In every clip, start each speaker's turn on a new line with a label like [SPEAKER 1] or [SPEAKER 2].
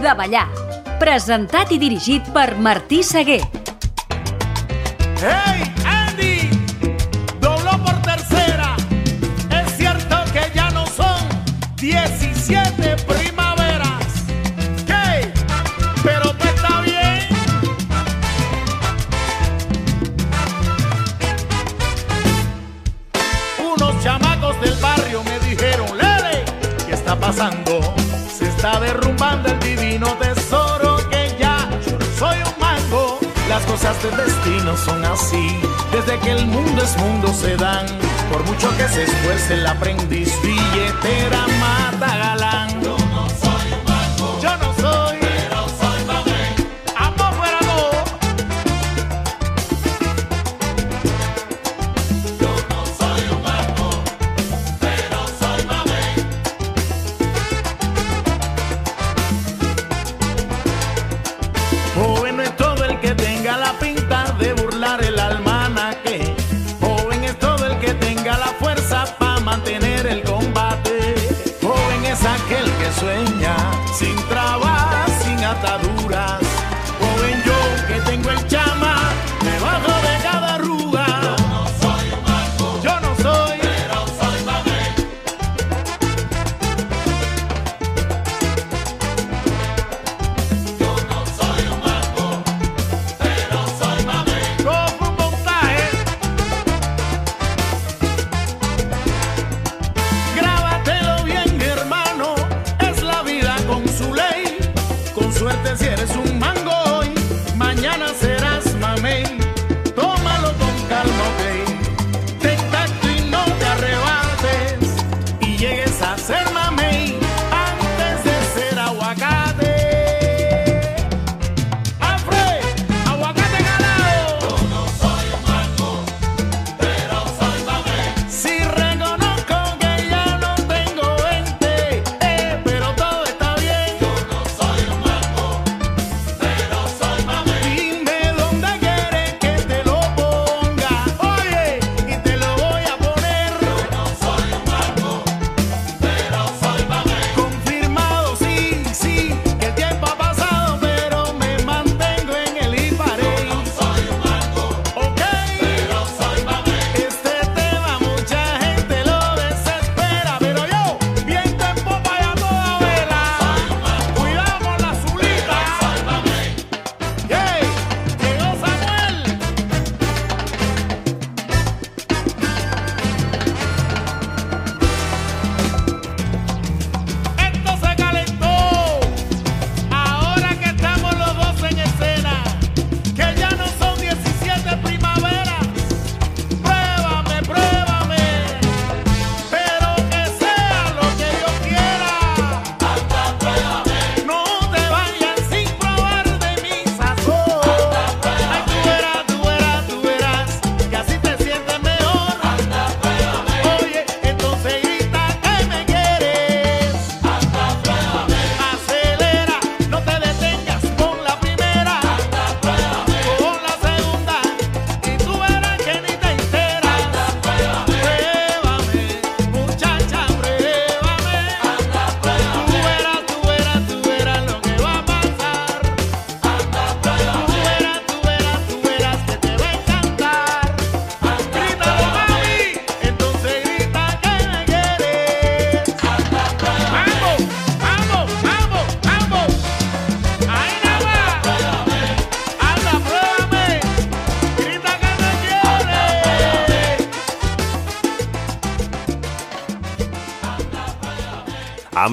[SPEAKER 1] de ballar. Presentat i dirigit per Martí Seguer.
[SPEAKER 2] Hey, Andy! Dobló por tercera. Es cierto que ya no son 17 primaveras. Hey, pero tú está bien. Unos chamacos del barrio me dijeron, Lele, ¿qué está pasando? Se está derrumbando el cosas del destino son así. Desde que el mundo es mundo se dan. Por mucho que se esfuerce el aprendiz, billetera mata galán.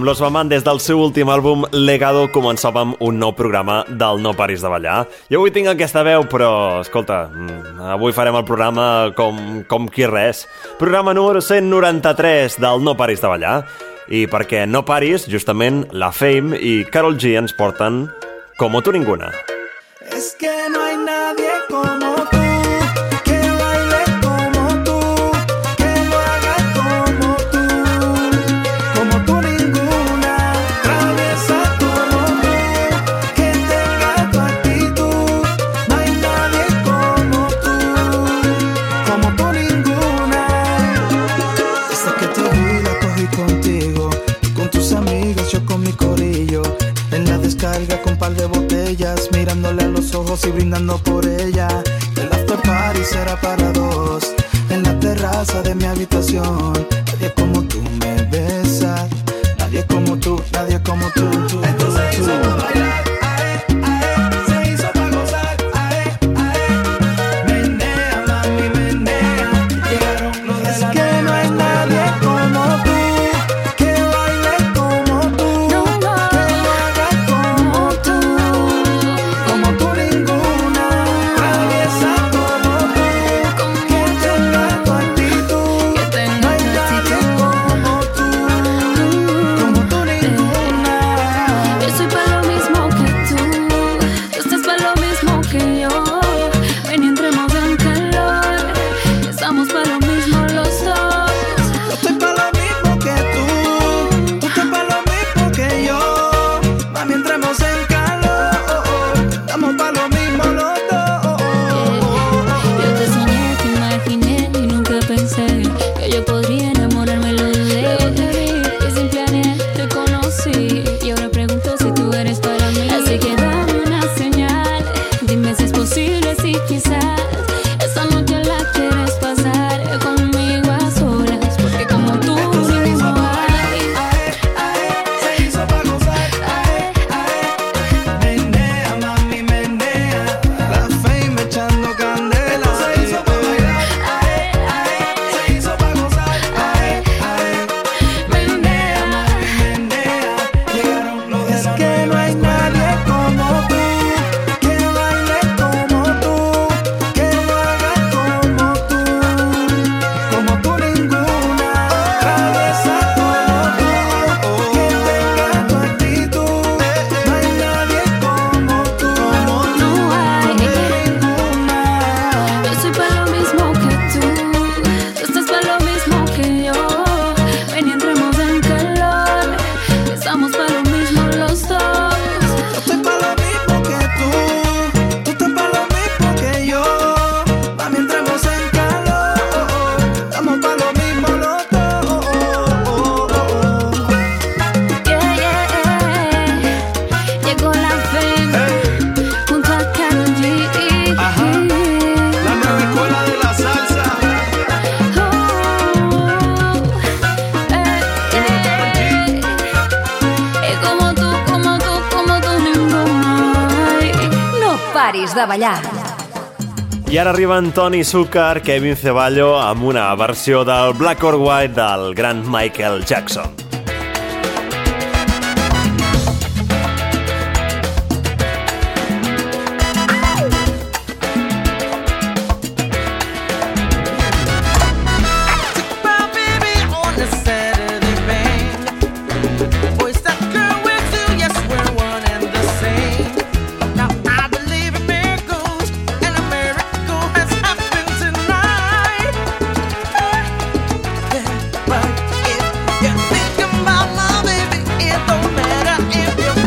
[SPEAKER 2] Los
[SPEAKER 3] Mamán, des del seu últim àlbum Legado començàvem un nou programa del No Paris de Ballar. Jo avui tinc aquesta veu, però, escolta, mm, avui farem el programa com, com qui res. Programa número 193 del No Paris de Ballar. I perquè No Paris, justament, la Fame i Carol G ens porten a tu ninguna.
[SPEAKER 4] Es que carga con par de botellas, mirándole a los ojos y brindando por ella. El after party será para dos, en la terraza de mi habitación. Nadie como tú me besa, nadie como tú, nadie como tú, tú, tú. tú.
[SPEAKER 3] I ara arriben Tony Zucker, Kevin Ceballo, amb una versió del Black or White del gran Michael Jackson.
[SPEAKER 5] I'll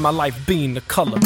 [SPEAKER 5] my
[SPEAKER 6] life being the color.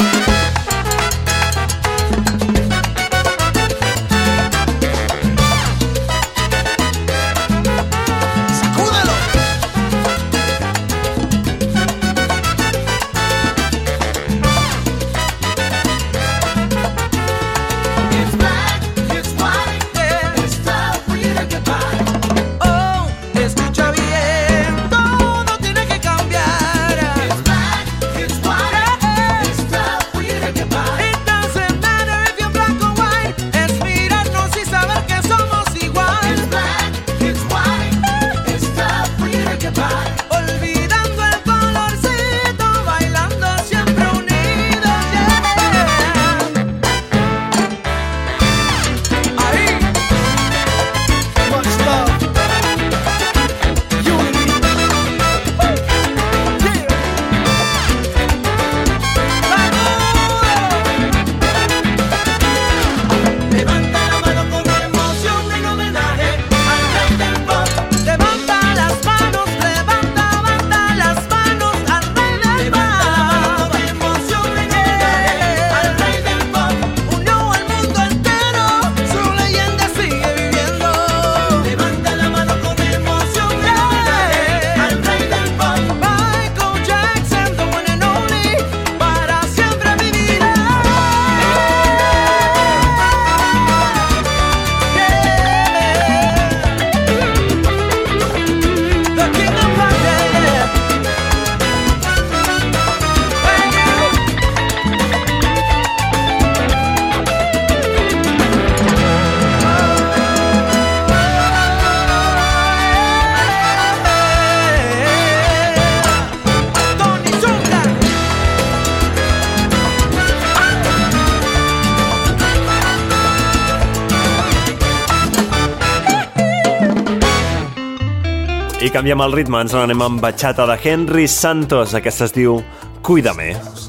[SPEAKER 3] I canviem el ritme, ens n'anem amb batxata de Henry Santos. Aquesta es diu Cuídame.
[SPEAKER 7] Cuídame.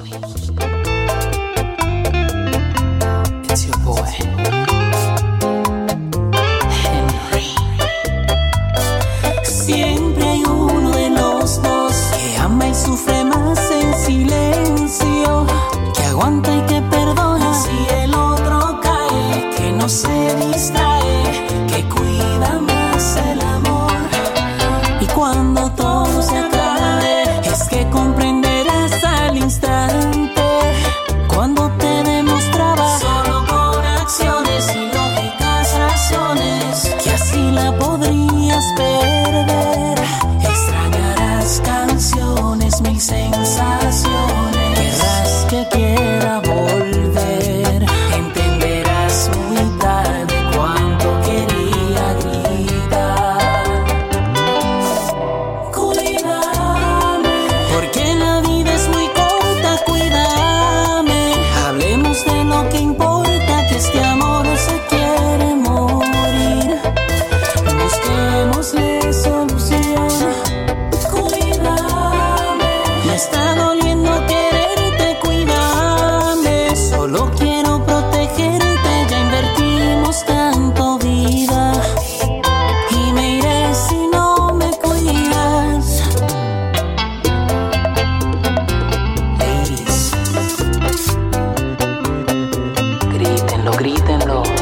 [SPEAKER 7] grítenlo.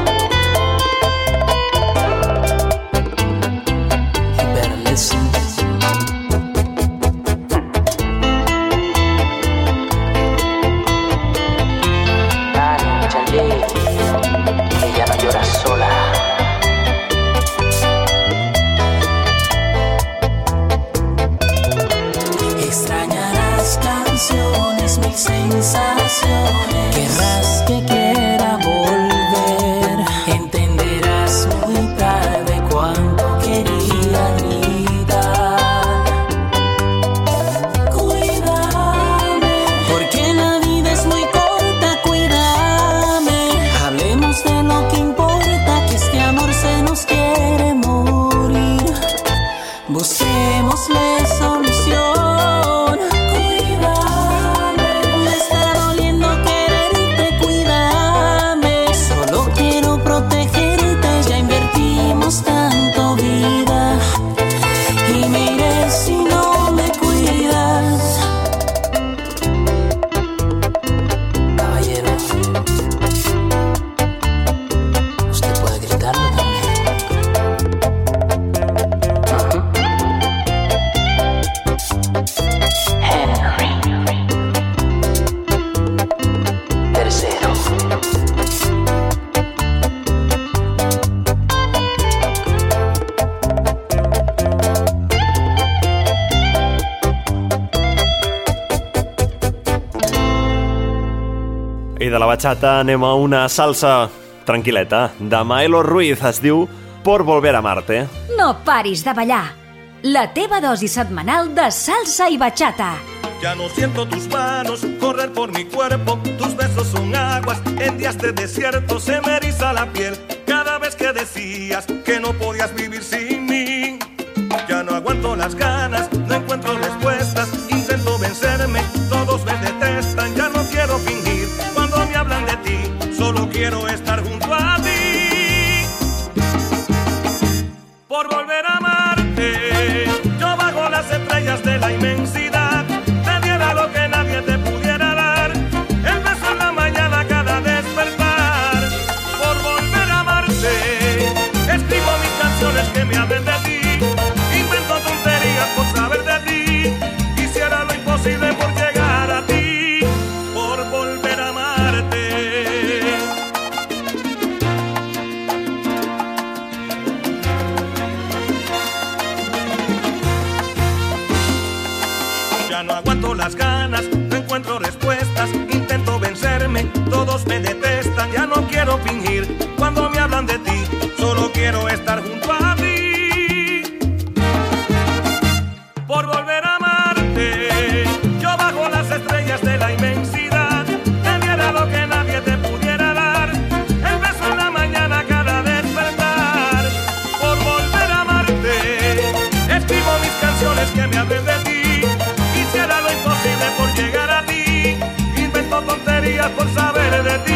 [SPEAKER 3] I de la bachata anem a una salsa tranquil·leta Damaelo Ruiz. Es diu Por volver a Marte.
[SPEAKER 1] No paris de ballar. La teva dosi setmanal de salsa i bachata.
[SPEAKER 8] Ya no siento tus manos correr por mi cuerpo, tus besos son aguas, en días de desierto se me eriza la piel, cada vez que decías que no podías vivir sin mí. Ya no aguanto las ganas, no encuentro respuestas, de la inmensidad. fingir cuando me hablan de ti. Solo quiero estar junto a ti. Por volver a amarte, yo bajo las estrellas de la inmensidad. Te diera lo que nadie te pudiera dar. El beso en la mañana cada despertar. Por volver a amarte, escribo mis canciones que me hablen de ti.
[SPEAKER 9] Quisiera lo imposible por llegar a ti. Invento tonterías por saber de ti.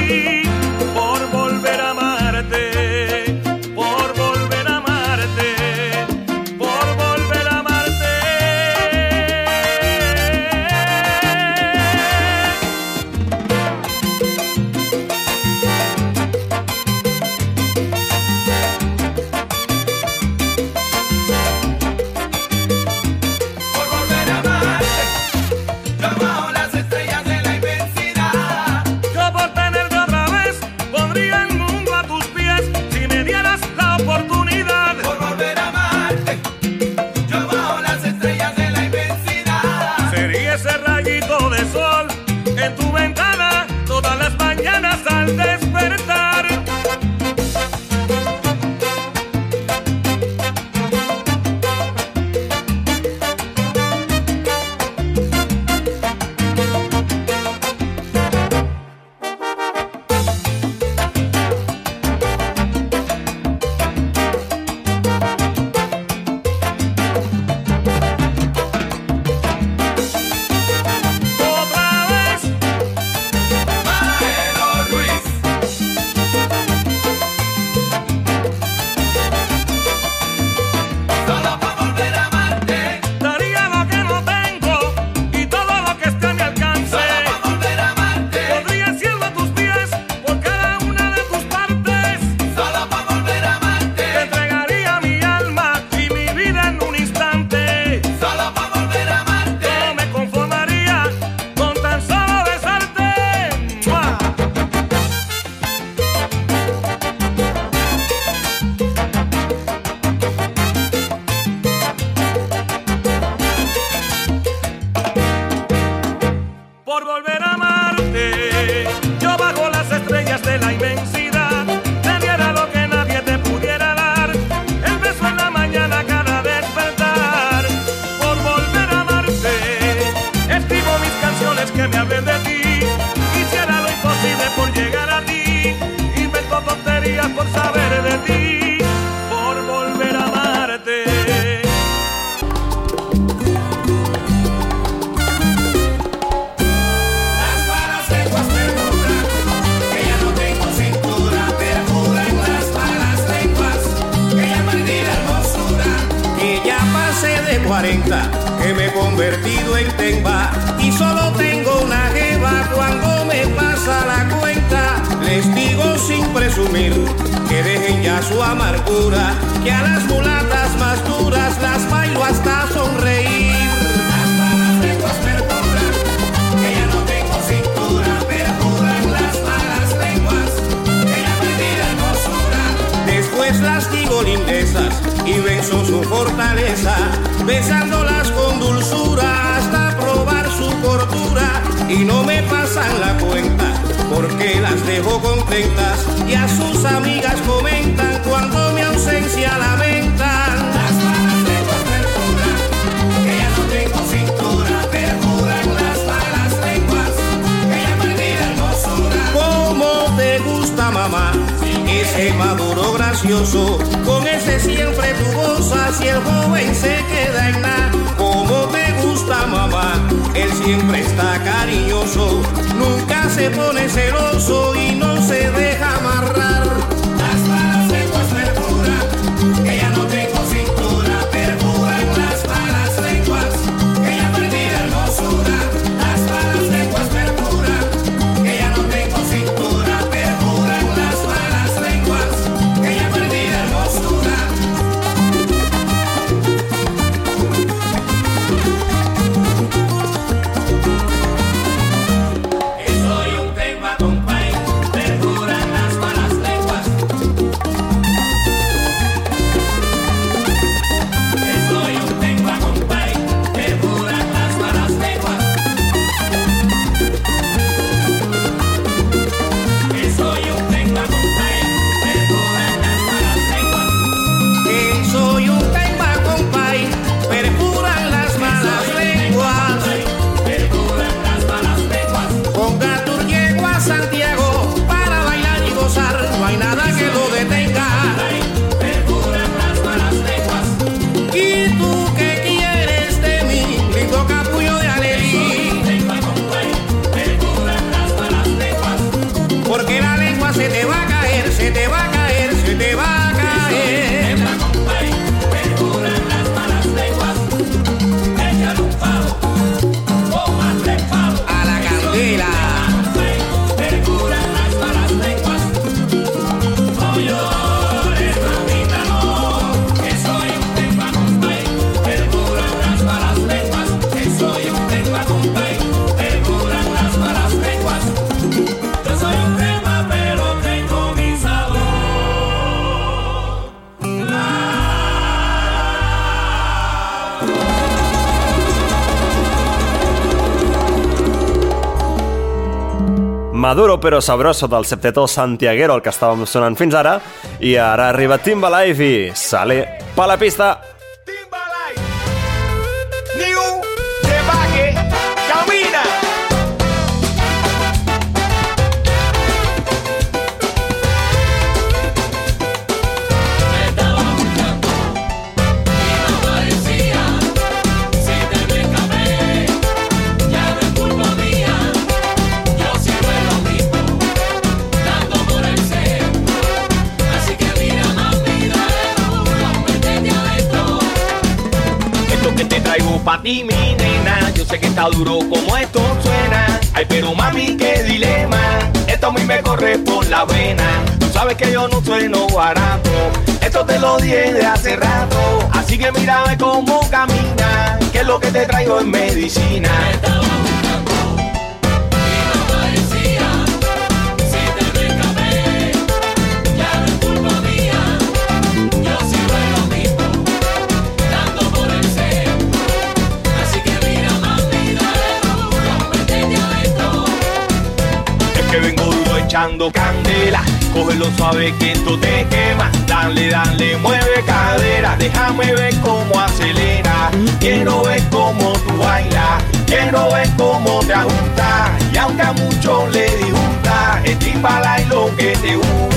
[SPEAKER 9] ¿Cómo te gusta mamá? Ese maduro gracioso, con ese siempre tu gozas y el joven se queda en nada. ¿Cómo te gusta mamá? Él siempre está cariñoso, nunca se pone celoso y no se deja amarrar.
[SPEAKER 3] Maduro però sabroso del septetó santiaguero, el que estàvem sonant fins ara, i ara arriba Timbalaive i sale pa la pista.
[SPEAKER 10] Ti, mi nena. Yo sé que está duro como esto suena. Ay, pero mami, qué dilema. Esto a mí me corre por la vena. Tú sabes que yo no sueno barato. Esto te lo dije de hace rato. Así que mírame cómo camina. Que es lo que te traigo en medicina. Que vengo duro echando candela. Cógelo suave que esto te quema. Dale, dale, mueve cadera. Déjame ver cómo acelera. Quiero ver cómo tú bailas. Quiero ver cómo te ajustas. Y aunque a muchos le disgusta, es y lo que te gusta.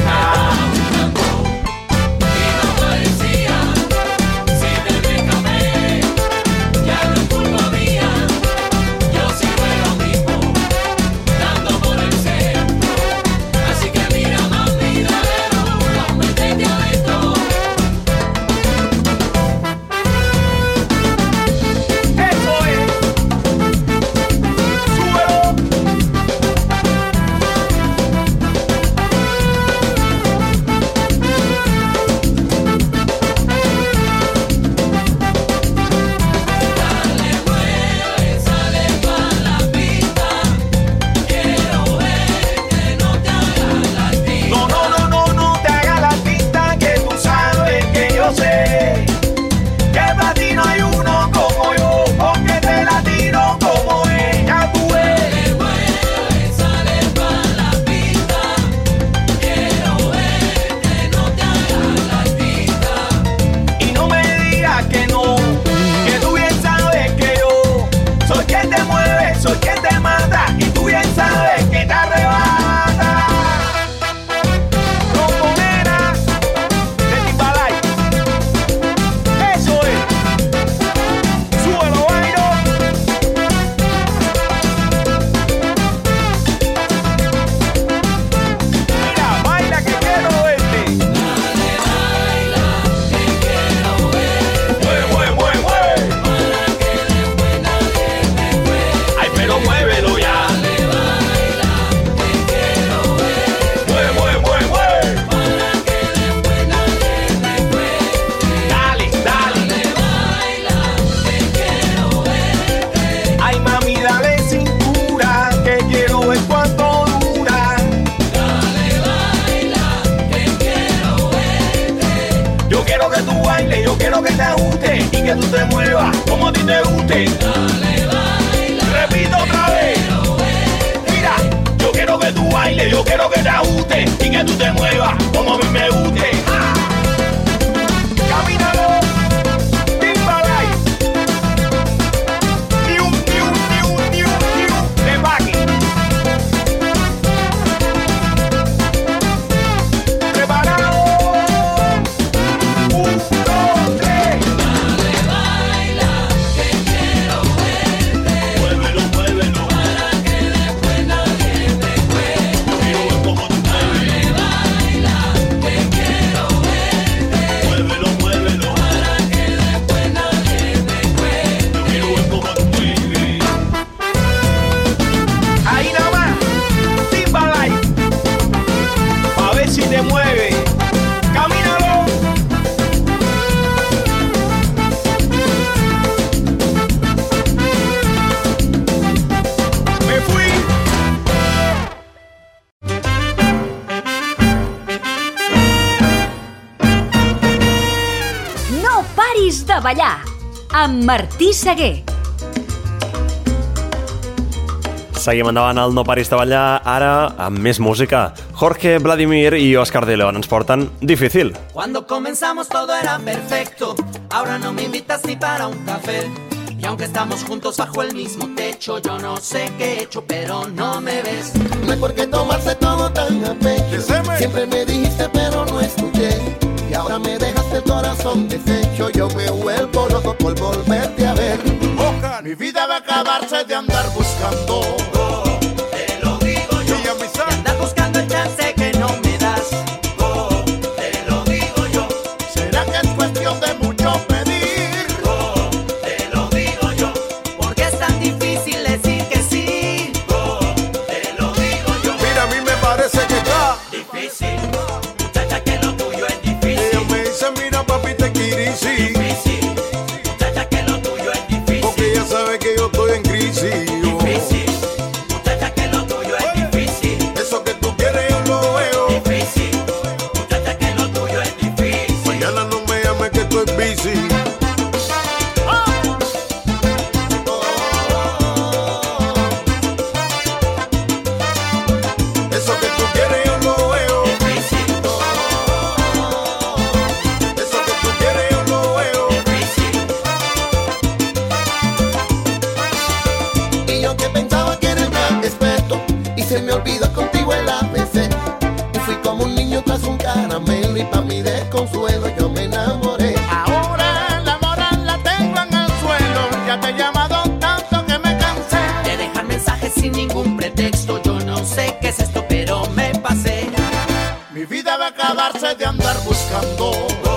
[SPEAKER 11] a
[SPEAKER 1] ballar amb Martí Seguer.
[SPEAKER 3] Seguim endavant al No Paris de Ballar, ara amb més música. Jorge, Vladimir i Oscar de León ens porten Difícil.
[SPEAKER 12] Cuando comenzamos todo era perfecto, ahora no me invitas ni para un café. Y aunque estamos juntos bajo el mismo techo, yo no sé qué he hecho, pero no me ves.
[SPEAKER 13] No hay por qué tomarse todo tan a pecho. Siempre me dijiste, pero no escuché ahora me dejaste el corazón deshecho. Yo me vuelvo loco por volverte a ver. Mi vida va a acabarse de andar buscando. contigo en
[SPEAKER 12] la
[SPEAKER 13] Y fui como un niño tras un caramelo y pa' mi desconsuelo yo me enamoré. Ahora la moral la tengo en el suelo, ya te he llamado tanto que me cansé.
[SPEAKER 12] De dejar mensajes sin ningún pretexto, yo no sé qué es esto, pero me pasé.
[SPEAKER 13] Mi vida va a acabarse de andar buscando.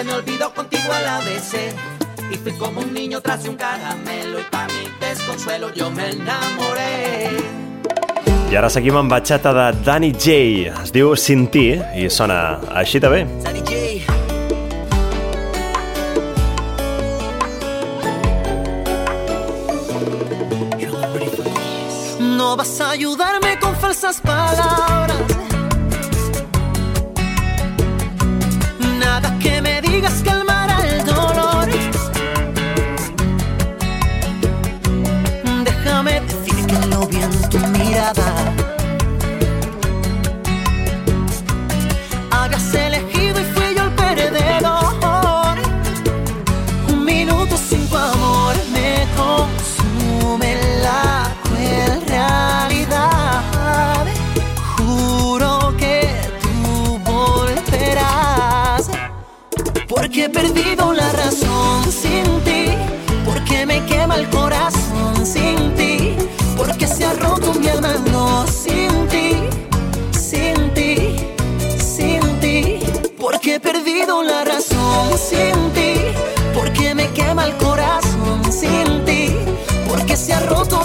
[SPEAKER 14] Se
[SPEAKER 13] me
[SPEAKER 12] olvidó contigo al ABC. Y fui como un niño tras un caramelo. Y pa' mi desconsuelo yo me enamoré.
[SPEAKER 3] I ara seguim amb batxata de Danny J. Es diu Sinti i sona així també. Danny J.
[SPEAKER 15] No vas a ayudarme con falsas palabras se ha roto.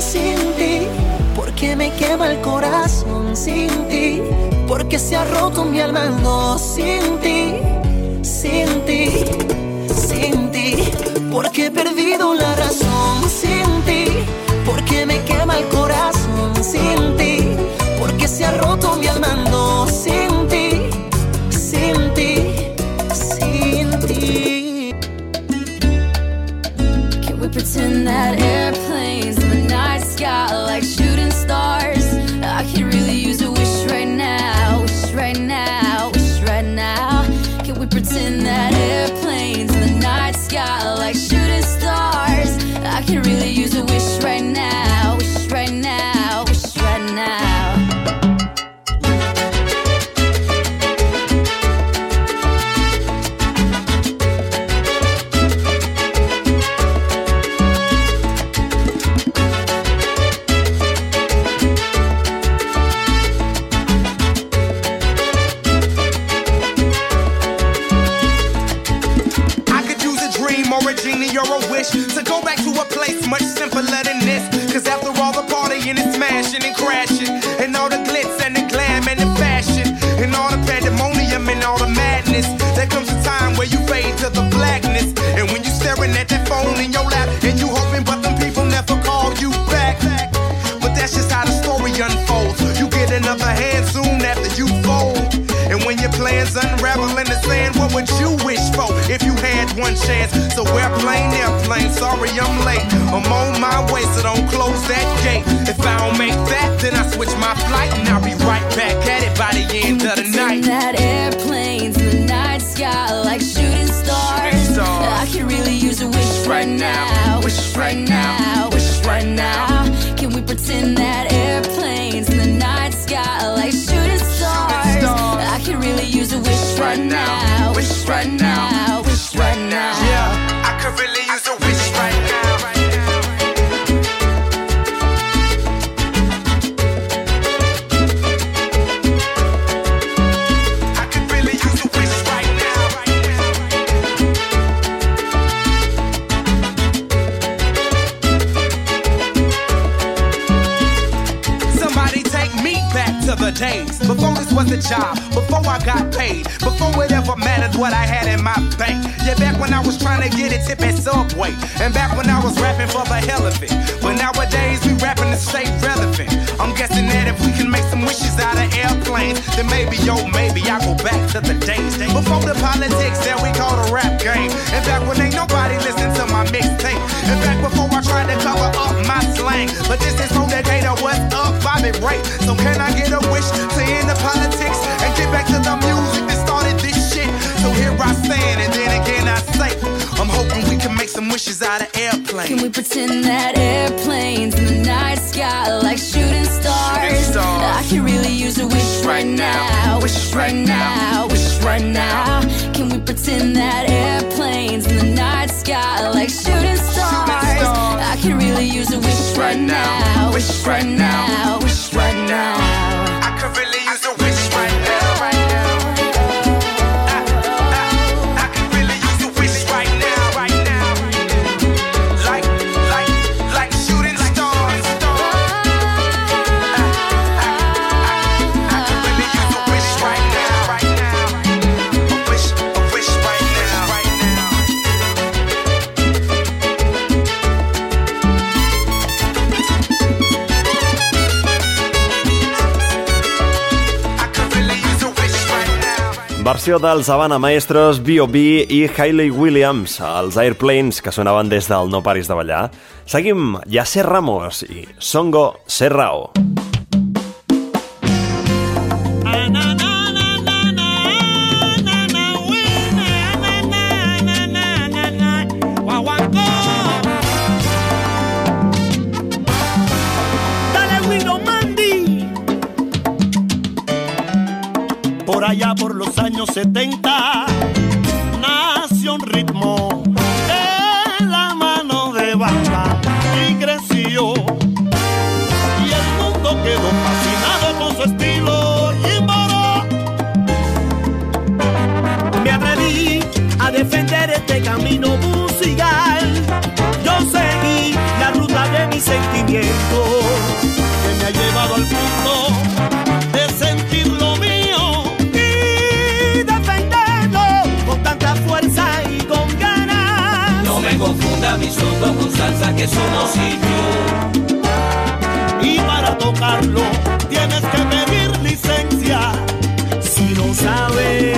[SPEAKER 15] sin ti, porque me quema el corazón sin ti, porque se ha roto mi alma sin ti, sin ti, sin ti, porque he perdido la razón sin ti, porque me quema el corazón sin ti, porque se ha roto mi alma sin ti, sin ti, sin ti. Can close that gate. If I don't make that, then I switch my flight and I'll be right back at it by the end
[SPEAKER 16] of the night. That airplanes in the night sky like shooting stars. shooting stars. I could really use a wish right now. Wish right now. Wish right now. Can we pretend that airplanes in the night sky like shooting stars? I could really use a wish right now. Wish right now. Wish right now.
[SPEAKER 17] Yeah, I could really A job, before I got paid, before it ever mattered what I had in my bank. Yeah, back when I was trying to get a tip at Subway, and back when I was rapping for the hell of it. But nowadays we rapping to stay relevant. I'm guessing that if we can make some wishes out of airplanes, then maybe, yo, maybe I go back to the days before the politics that we call the rap game. And back when ain't nobody listen to my mixtape. And back before I tried to cover up my slang. But this is from the day data, what's up, Bobby Ray. So can I get a wish to end the politics and get back to the music that started this shit? So here I stand, and then again I say, some wishes out of airplanes.
[SPEAKER 16] Can we pretend that airplanes in the night sky like shooting stars?
[SPEAKER 17] Shooting stars.
[SPEAKER 16] I can really use a wish right now. Wish right now. Wish right now. Can we pretend that airplanes in the night sky like shooting stars? I can really use a wish right now. Wish right now. Wish right now.
[SPEAKER 3] Versió dels Havana Maestros, B.O.B. i Hayley Williams, els Airplanes que sonaven des del No Paris de Ballar. Seguim, Yasser Ramos i Songo Serrao.
[SPEAKER 18] Dale que
[SPEAKER 19] somos sitio.
[SPEAKER 18] Y para tocarlo tienes que pedir licencia. Si no sabes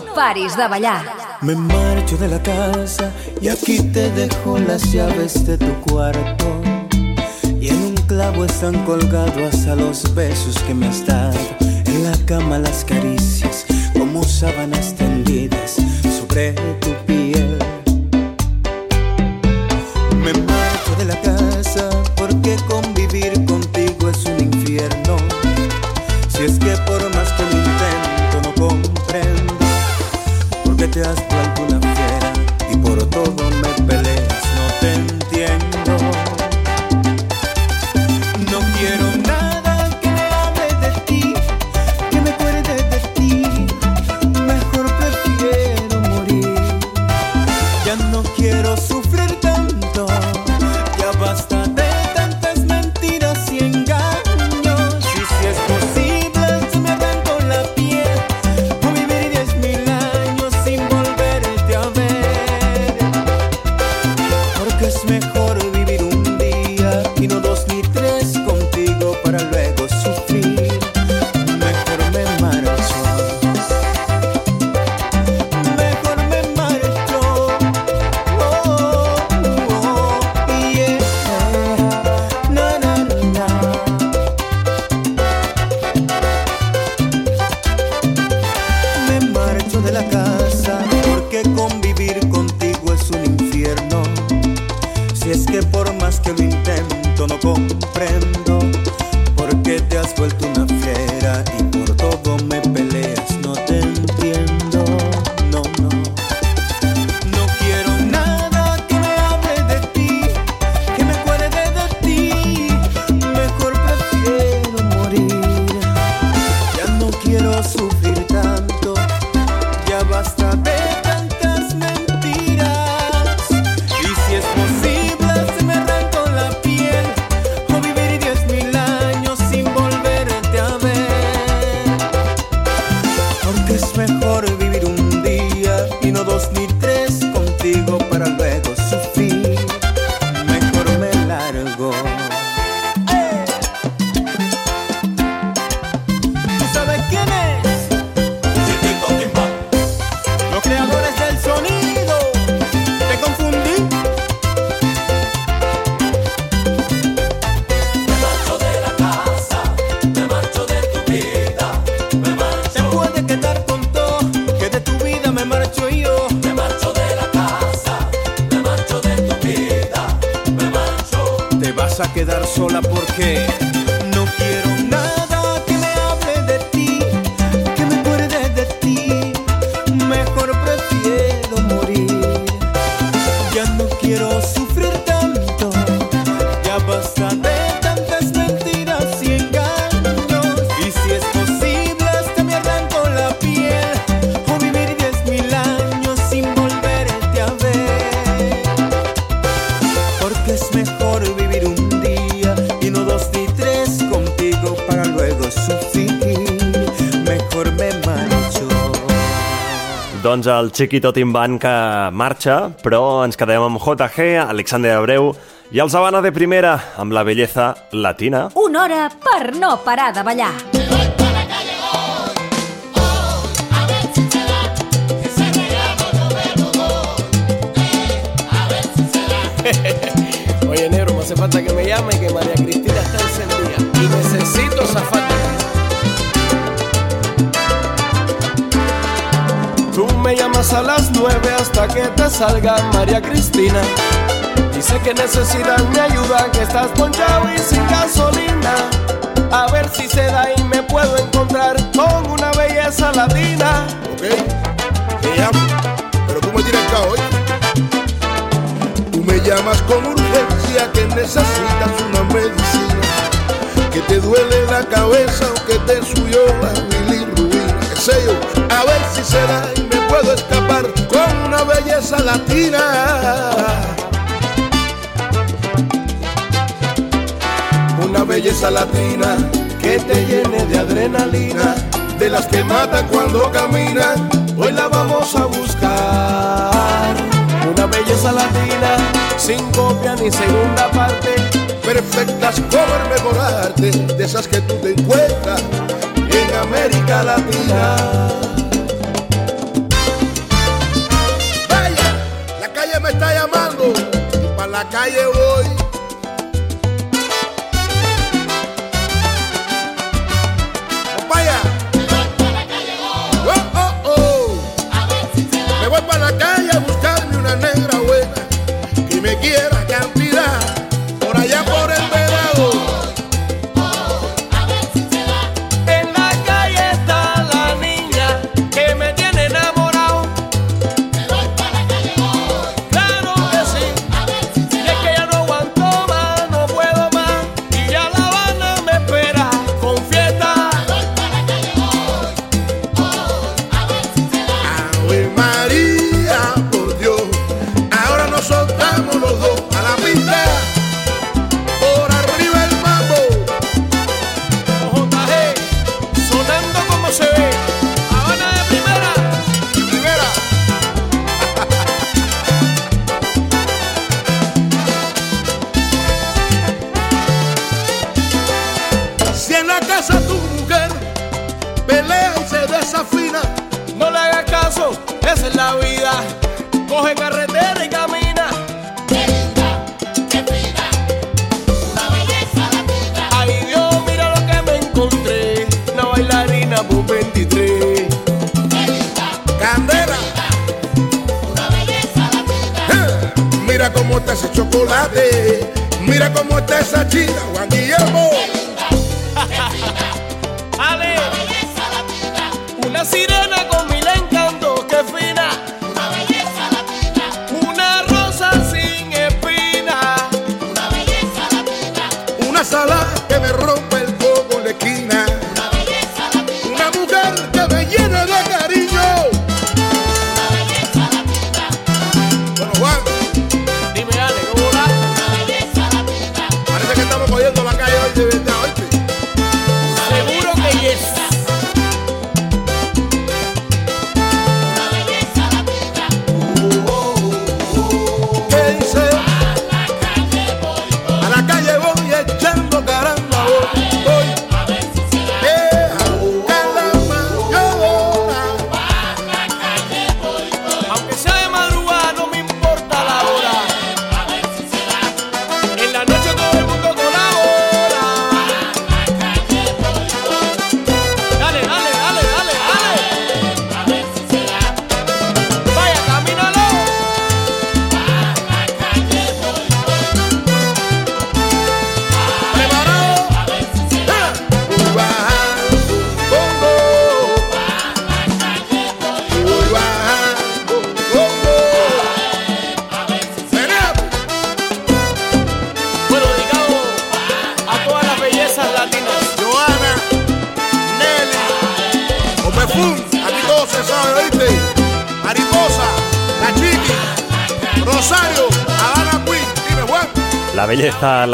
[SPEAKER 1] Paris de ballar.
[SPEAKER 20] Me marcho de la casa y aquí te dejo las llaves de tu cuarto. Y en un clavo están colgados a los besos que me has dado. En la cama las caricias como sábanas tendidas sobre tu te que por más
[SPEAKER 3] Doncs el Chiquito Timban que marxa, però ens quedem amb JG, Alexander Abreu i els Habana de Primera, amb la belleza latina.
[SPEAKER 1] Una hora per no parar de ballar.
[SPEAKER 21] Oye, negro, me hace falta que me llame que María Cristina está encendida y necesito zafar me llamas a las nueve hasta que te salga María Cristina. Dice que necesitas mi ayuda, que estás ponchado y sin gasolina. A ver si se da y me puedo encontrar con una belleza latina.
[SPEAKER 13] Ok, te llamo, pero tú me tienes acá hoy. Tú me llamas con urgencia que necesitas una medicina, que te duele la cabeza o que te subió la bilirrubina, A ver si se da y me puedo escapar con una belleza latina.
[SPEAKER 9] Una belleza latina que te llene de adrenalina, de las que mata cuando camina. Hoy la vamos a buscar.
[SPEAKER 21] Una belleza latina, sin copia ni segunda parte.
[SPEAKER 13] Perfectas como el mejor arte, de esas que tú te encuentras América Latina. Vaya, la calle me
[SPEAKER 22] está llamando y para la
[SPEAKER 13] calle voy.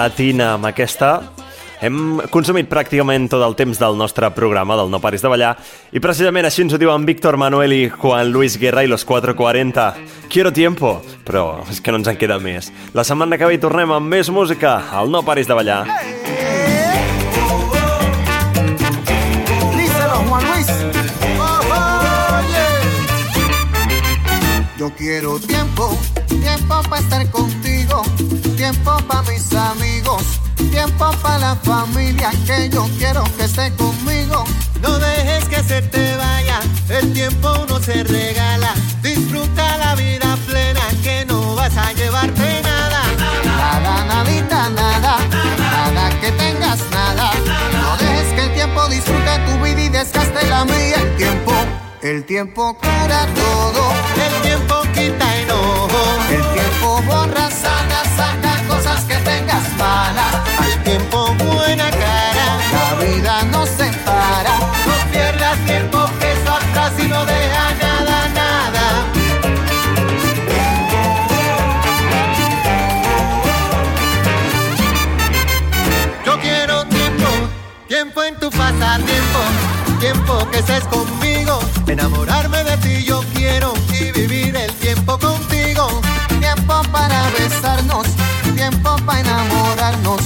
[SPEAKER 3] Latina amb aquesta hem consumit pràcticament tot el temps del nostre programa, del No Paris de Ballar, i precisament així ens ho diuen Víctor Manuel i Juan Luis Guerra i los 440. Quiero tiempo, però és que no ens en queda més. La setmana que ve tornem amb més música al No Paris de Ballar.
[SPEAKER 23] Yo quiero tiempo, tiempo para estar contigo, tiempo para mis amigos, tiempo para la familia que yo quiero que esté conmigo.
[SPEAKER 24] No dejes que se te vaya, el tiempo no se regala. Disfruta la vida plena que no vas a llevarte nada.
[SPEAKER 23] Nada, nadita, nada, nada que tengas nada. No dejes que el tiempo disfrute tu vida y desgaste la mía. El tiempo, el tiempo cura todo.
[SPEAKER 24] El tiempo quita enojo.
[SPEAKER 23] El tiempo borra, sana, saca cosas que tengas malas.
[SPEAKER 24] Al tiempo buena cara.
[SPEAKER 23] La vida no se para.
[SPEAKER 24] No pierdas tiempo que eso atrás y no deja nada, nada. Yo quiero tiempo, tiempo en tu pasatiempo, tiempo que estés conmigo, Enamorarme de ti yo quiero y vivir el tiempo contigo.
[SPEAKER 23] Tiempo para besarnos, tiempo para enamorarnos,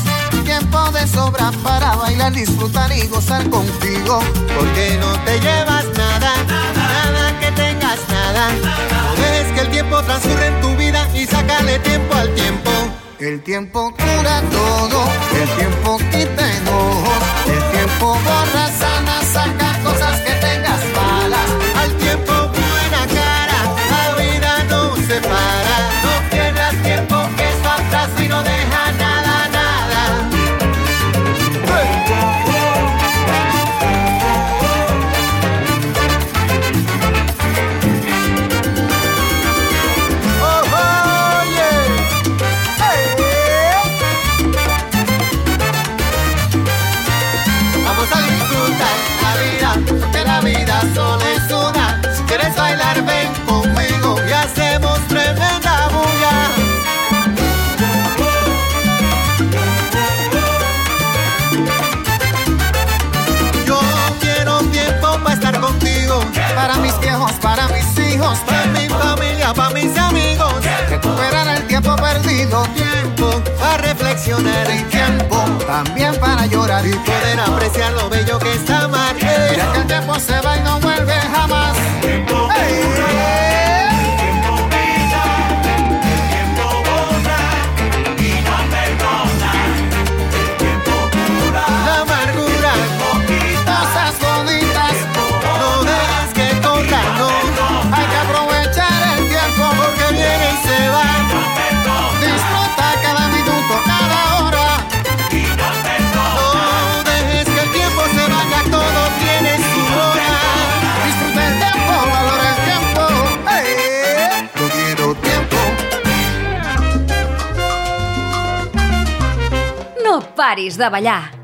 [SPEAKER 23] tiempo de sobra para bailar, disfrutar y gozar contigo.
[SPEAKER 24] Porque no te llevas nada, nada, que tengas nada. nada. Que el tiempo transcurre en tu vida y sácale tiempo al tiempo. El tiempo cura todo, el tiempo quita enojos, el tiempo borra estacionar el tiempo, también para llorar y
[SPEAKER 23] poder apreciar lo bello que está amar.
[SPEAKER 24] Mira que el tiempo se va y no vuelve jamás.
[SPEAKER 1] Horaris de ballar.